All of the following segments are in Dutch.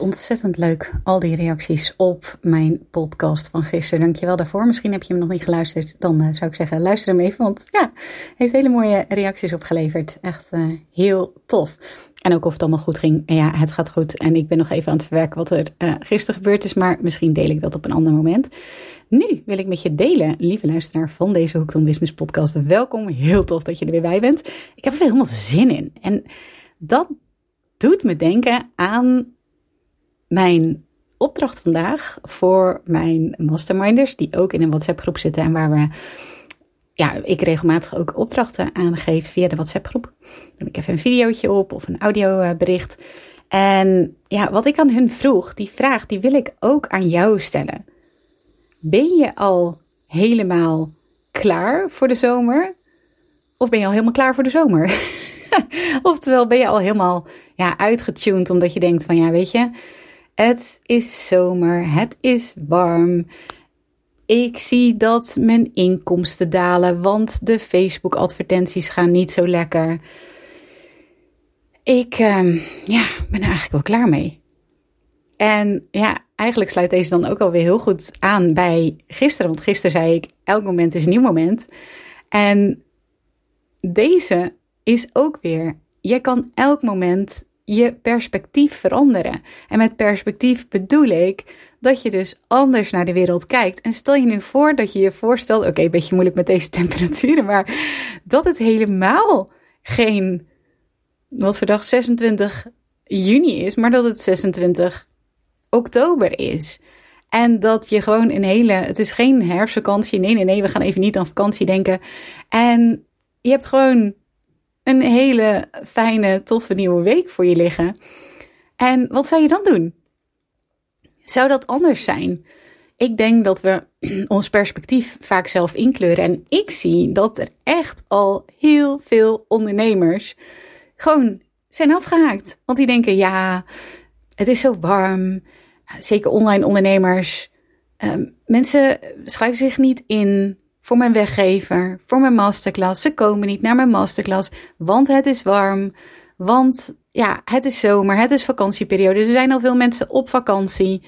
Ontzettend leuk. Al die reacties op mijn podcast van gisteren. Dankjewel daarvoor. Misschien heb je hem nog niet geluisterd. Dan eh, zou ik zeggen, luister hem even. Want ja, heeft hele mooie reacties opgeleverd. Echt eh, heel tof. En ook of het allemaal goed ging. Ja, het gaat goed. En ik ben nog even aan het verwerken wat er uh, gisteren gebeurd is. Maar misschien deel ik dat op een ander moment. Nu wil ik met je delen, lieve luisteraar van deze Hooked Business podcast. Welkom. Heel tof dat je er weer bij bent. Ik heb er helemaal zin in. En dat doet me denken aan mijn opdracht vandaag voor mijn masterminders, die ook in een WhatsApp groep zitten en waar we, ja, ik regelmatig ook opdrachten aangeef via de WhatsApp groep. Dan heb ik even een videootje op of een audiobericht. En ja, wat ik aan hun vroeg, die vraag, die wil ik ook aan jou stellen. Ben je al helemaal klaar voor de zomer? Of ben je al helemaal klaar voor de zomer? Oftewel, ben je al helemaal ja, uitgetuned omdat je denkt van ja, weet je, het is zomer, het is warm. Ik zie dat mijn inkomsten dalen, want de Facebook-advertenties gaan niet zo lekker. Ik uh, ja, ben er eigenlijk wel klaar mee. En ja, eigenlijk sluit deze dan ook alweer heel goed aan bij gisteren. Want gisteren zei ik: elk moment is een nieuw moment. En deze is ook weer: je kan elk moment je perspectief veranderen. En met perspectief bedoel ik dat je dus anders naar de wereld kijkt. En stel je nu voor dat je je voorstelt: oké, een beetje moeilijk met deze temperaturen, maar dat het helemaal geen, wat voor dag 26 juni is, maar dat het 26 oktober is. En dat je gewoon een hele. Het is geen herfstvakantie. Nee, nee, nee. We gaan even niet aan vakantie denken. En je hebt gewoon een hele fijne, toffe nieuwe week voor je liggen. En wat zou je dan doen? Zou dat anders zijn? Ik denk dat we ons perspectief vaak zelf inkleuren. En ik zie dat er echt al heel veel ondernemers gewoon zijn afgehaakt. Want die denken: ja, het is zo warm. Zeker online ondernemers. Uh, mensen schrijven zich niet in voor mijn weggever, voor mijn masterclass. Ze komen niet naar mijn masterclass, want het is warm. Want ja, het is zomer, het is vakantieperiode. Er zijn al veel mensen op vakantie.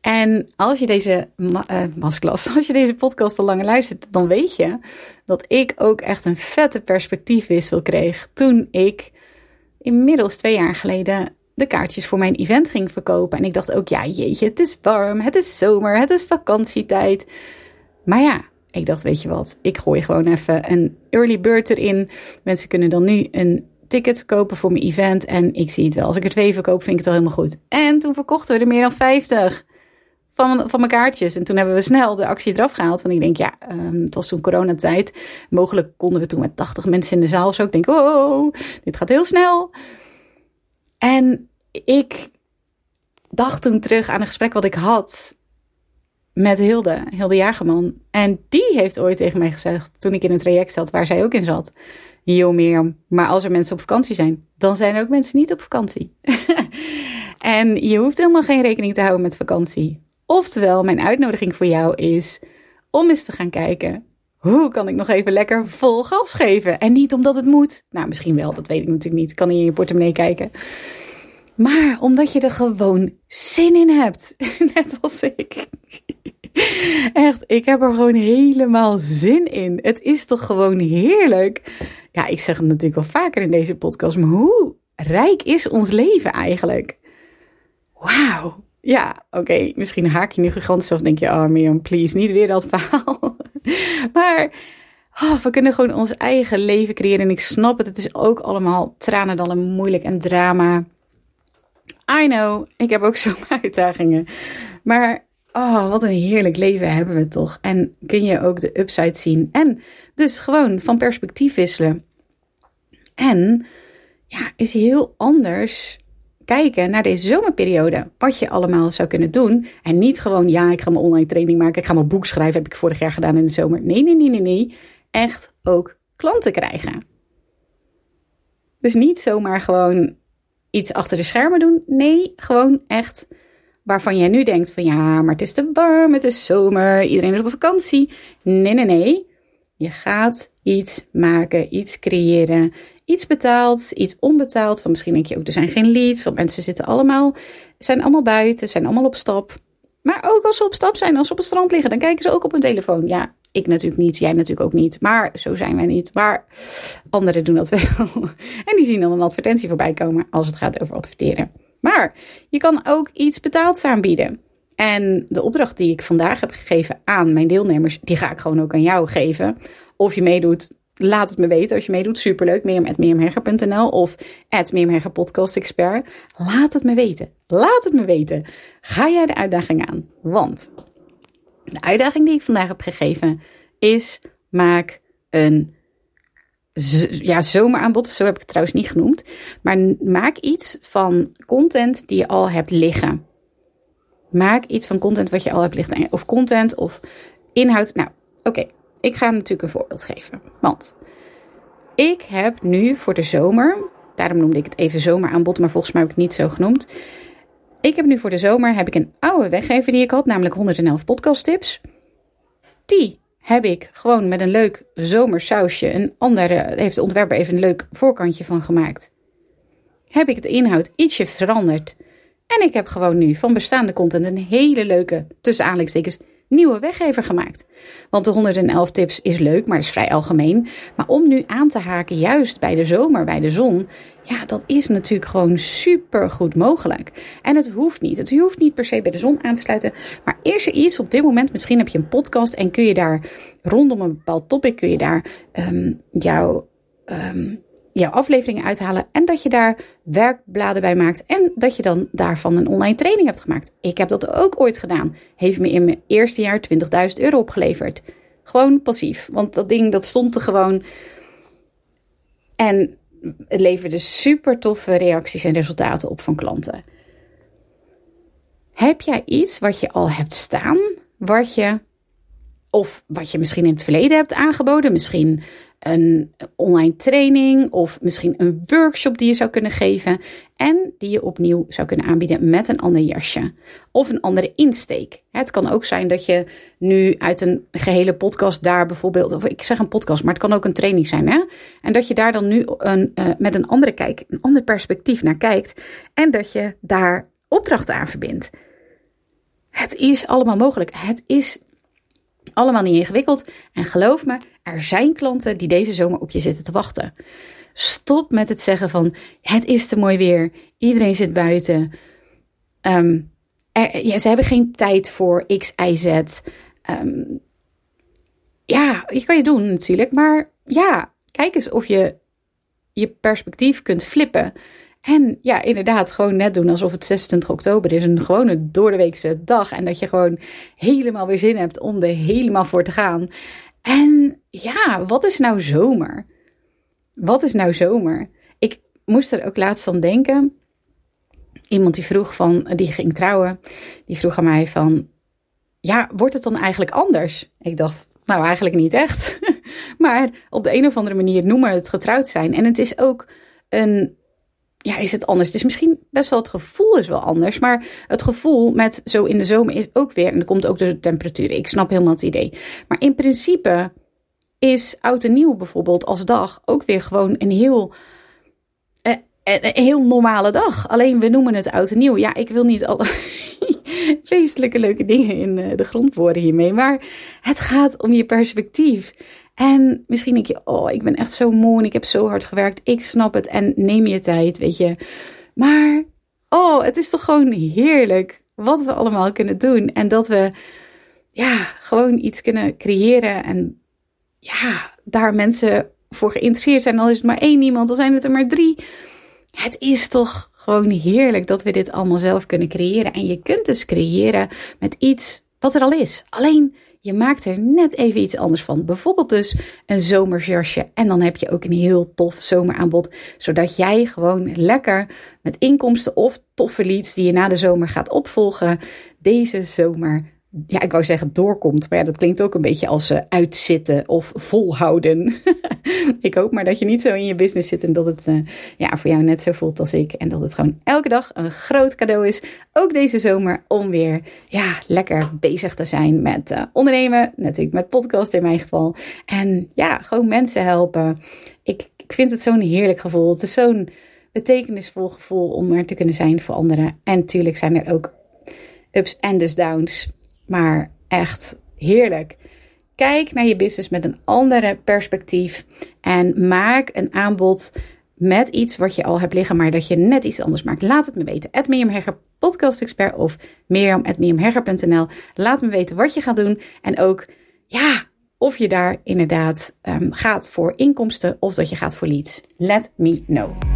En als je deze uh, masterclass, als je deze podcast al langer luistert, dan weet je dat ik ook echt een vette perspectiefwissel kreeg toen ik inmiddels twee jaar geleden de kaartjes voor mijn event ging verkopen. En ik dacht ook, ja jeetje, het is warm, het is zomer, het is vakantietijd. Maar ja, ik dacht, weet je wat, ik gooi gewoon even een early bird erin. Mensen kunnen dan nu een ticket kopen voor mijn event. En ik zie het wel. Als ik er twee verkoop, vind ik het al helemaal goed. En toen verkochten we er meer dan 50 van, van mijn kaartjes. En toen hebben we snel de actie eraf gehaald. Want ik denk, ja, um, het was toen coronatijd. Mogelijk konden we toen met 80 mensen in de zaal. Zo ik denk, oh, dit gaat heel snel. En ik dacht toen terug aan een gesprek wat ik had met Hilde, Hilde Jagerman. En die heeft ooit tegen mij gezegd, toen ik in het traject zat waar zij ook in zat. Jo Mirjam, maar als er mensen op vakantie zijn, dan zijn er ook mensen niet op vakantie. en je hoeft helemaal geen rekening te houden met vakantie. Oftewel, mijn uitnodiging voor jou is om eens te gaan kijken. Hoe kan ik nog even lekker vol gas geven? En niet omdat het moet. Nou, misschien wel, dat weet ik natuurlijk niet. Kan in je portemonnee kijken. Maar omdat je er gewoon zin in hebt. Net als ik. Echt, ik heb er gewoon helemaal zin in. Het is toch gewoon heerlijk. Ja, ik zeg het natuurlijk wel vaker in deze podcast, maar hoe rijk is ons leven eigenlijk? Wauw. Ja, oké, misschien haak je nu gigantisch of denk je, oh Mirjam, please, niet weer dat verhaal. maar oh, we kunnen gewoon ons eigen leven creëren en ik snap het, het is ook allemaal tranen dan een moeilijk en drama. I know, ik heb ook zo'n uitdagingen. Maar oh, wat een heerlijk leven hebben we toch. En kun je ook de upside zien. En dus gewoon van perspectief wisselen. En ja, is heel anders kijken naar deze zomerperiode. Wat je allemaal zou kunnen doen. En niet gewoon, ja, ik ga mijn online training maken. Ik ga mijn boek schrijven. Heb ik vorig jaar gedaan in de zomer. Nee, nee, nee, nee, nee. Echt ook klanten krijgen. Dus niet zomaar gewoon iets achter de schermen doen. Nee, gewoon echt waarvan jij nu denkt van ja, maar het is te warm, het is zomer, iedereen is op vakantie. Nee, nee, nee. Je gaat iets maken, iets creëren, iets betaald, iets onbetaald. Van misschien denk je ook, er zijn geen leads, want mensen zitten allemaal, zijn allemaal buiten, zijn allemaal op stap. Maar ook als ze op stap zijn, als ze op het strand liggen, dan kijken ze ook op hun telefoon. Ja, ik natuurlijk niet, jij natuurlijk ook niet. Maar zo zijn wij niet. Maar anderen doen dat wel. En die zien dan een advertentie voorbij komen als het gaat over adverteren. Maar je kan ook iets betaalds aanbieden. En de opdracht die ik vandaag heb gegeven aan mijn deelnemers, die ga ik gewoon ook aan jou geven. Of je meedoet, laat het me weten. Als je meedoet, superleuk. Mirjam.mirjamhegger.nl of at Expert. Laat het me weten. Laat het me weten. Ga jij de uitdaging aan? Want de uitdaging die ik vandaag heb gegeven is: maak een ja, zomeraanbod. Zo heb ik het trouwens niet genoemd. Maar maak iets van content die je al hebt liggen. Maak iets van content wat je al hebt liggen. Of content of inhoud. Nou, oké. Ik ga natuurlijk een voorbeeld geven. Want ik heb nu voor de zomer. Daarom noemde ik het even zomeraanbod. Maar volgens mij heb ik het niet zo genoemd. Ik heb nu voor de zomer heb ik een oude weggever die ik had, namelijk 111 podcast tips. Die heb ik gewoon met een leuk zomersausje, een andere, heeft de ontwerper even een leuk voorkantje van gemaakt. Heb ik de inhoud ietsje veranderd. En ik heb gewoon nu van bestaande content een hele leuke, tussen aanleidingstekens, nieuwe weggever gemaakt. Want de 111 tips is leuk, maar dat is vrij algemeen. Maar om nu aan te haken, juist bij de zomer, bij de zon, ja, dat is natuurlijk gewoon super goed mogelijk. En het hoeft niet. Het hoeft niet per se bij de zon aan te sluiten. Maar is er iets op dit moment, misschien heb je een podcast en kun je daar rondom een bepaald topic, kun je daar um, jouw. Um, jouw afleveringen uithalen en dat je daar werkbladen bij maakt en dat je dan daarvan een online training hebt gemaakt. Ik heb dat ook ooit gedaan. Heeft me in mijn eerste jaar 20.000 euro opgeleverd. Gewoon passief, want dat ding dat stond er gewoon. En het leverde super toffe reacties en resultaten op van klanten. Heb jij iets wat je al hebt staan, wat je of wat je misschien in het verleden hebt aangeboden, misschien een online training of misschien een workshop die je zou kunnen geven en die je opnieuw zou kunnen aanbieden met een ander jasje of een andere insteek. Het kan ook zijn dat je nu uit een gehele podcast daar bijvoorbeeld, of ik zeg een podcast, maar het kan ook een training zijn, hè? En dat je daar dan nu een, uh, met een andere kijk, een ander perspectief naar kijkt en dat je daar opdrachten aan verbindt. Het is allemaal mogelijk. Het is allemaal niet ingewikkeld. En geloof me, er zijn klanten die deze zomer op je zitten te wachten. Stop met het zeggen van het is te mooi weer, iedereen zit buiten. Um, ja, ze hebben geen tijd voor X, Y, Z. Um, ja, je kan je doen natuurlijk, maar ja, kijk eens of je je perspectief kunt flippen. En ja, inderdaad, gewoon net doen alsof het 26 oktober is. Een gewone doordeweekse dag. En dat je gewoon helemaal weer zin hebt om er helemaal voor te gaan. En ja, wat is nou zomer? Wat is nou zomer? Ik moest er ook laatst aan denken. Iemand die vroeg van, die ging trouwen. Die vroeg aan mij van, ja, wordt het dan eigenlijk anders? Ik dacht, nou eigenlijk niet echt. maar op de een of andere manier noemen we het getrouwd zijn. En het is ook een ja, is het anders. Het is misschien best wel het gevoel is wel anders. Maar het gevoel met zo in de zomer is ook weer. En dan komt ook door de temperatuur. Ik snap helemaal het idee. Maar in principe is oud en nieuw bijvoorbeeld als dag ook weer gewoon een heel. Eh, eh, een heel normale dag. Alleen we noemen het oud en nieuw. Ja, ik wil niet alle feestelijke leuke dingen in eh, de grond boren hiermee. Maar het gaat om je perspectief. En misschien denk je, oh, ik ben echt zo moe en ik heb zo hard gewerkt. Ik snap het en neem je tijd, weet je. Maar, oh, het is toch gewoon heerlijk wat we allemaal kunnen doen. En dat we, ja, gewoon iets kunnen creëren. En ja, daar mensen voor geïnteresseerd zijn. Al is het maar één iemand, dan zijn het er maar drie. Het is toch gewoon heerlijk dat we dit allemaal zelf kunnen creëren. En je kunt dus creëren met iets wat er al is. Alleen je maakt er net even iets anders van. Bijvoorbeeld dus een zomersjasje. En dan heb je ook een heel tof zomeraanbod. Zodat jij gewoon lekker met inkomsten of toffe leads die je na de zomer gaat opvolgen. Deze zomer ja, ik wou zeggen doorkomt. Maar ja, dat klinkt ook een beetje als uh, uitzitten of volhouden. ik hoop maar dat je niet zo in je business zit en dat het uh, ja, voor jou net zo voelt als ik. En dat het gewoon elke dag een groot cadeau is. Ook deze zomer om weer ja, lekker bezig te zijn met uh, ondernemen. Natuurlijk met podcast in mijn geval. En ja, gewoon mensen helpen. Ik, ik vind het zo'n heerlijk gevoel. Het is zo'n betekenisvol gevoel om er te kunnen zijn voor anderen. En natuurlijk zijn er ook ups en dus downs. Maar echt heerlijk. Kijk naar je business met een andere perspectief. En maak een aanbod met iets wat je al hebt liggen, maar dat je net iets anders maakt. Laat het me weten. At Mirjam Hegger, podcast expert of mirjam.mirjamhegger.nl. Laat me weten wat je gaat doen. En ook, ja, of je daar inderdaad um, gaat voor inkomsten of dat je gaat voor leads. Let me know.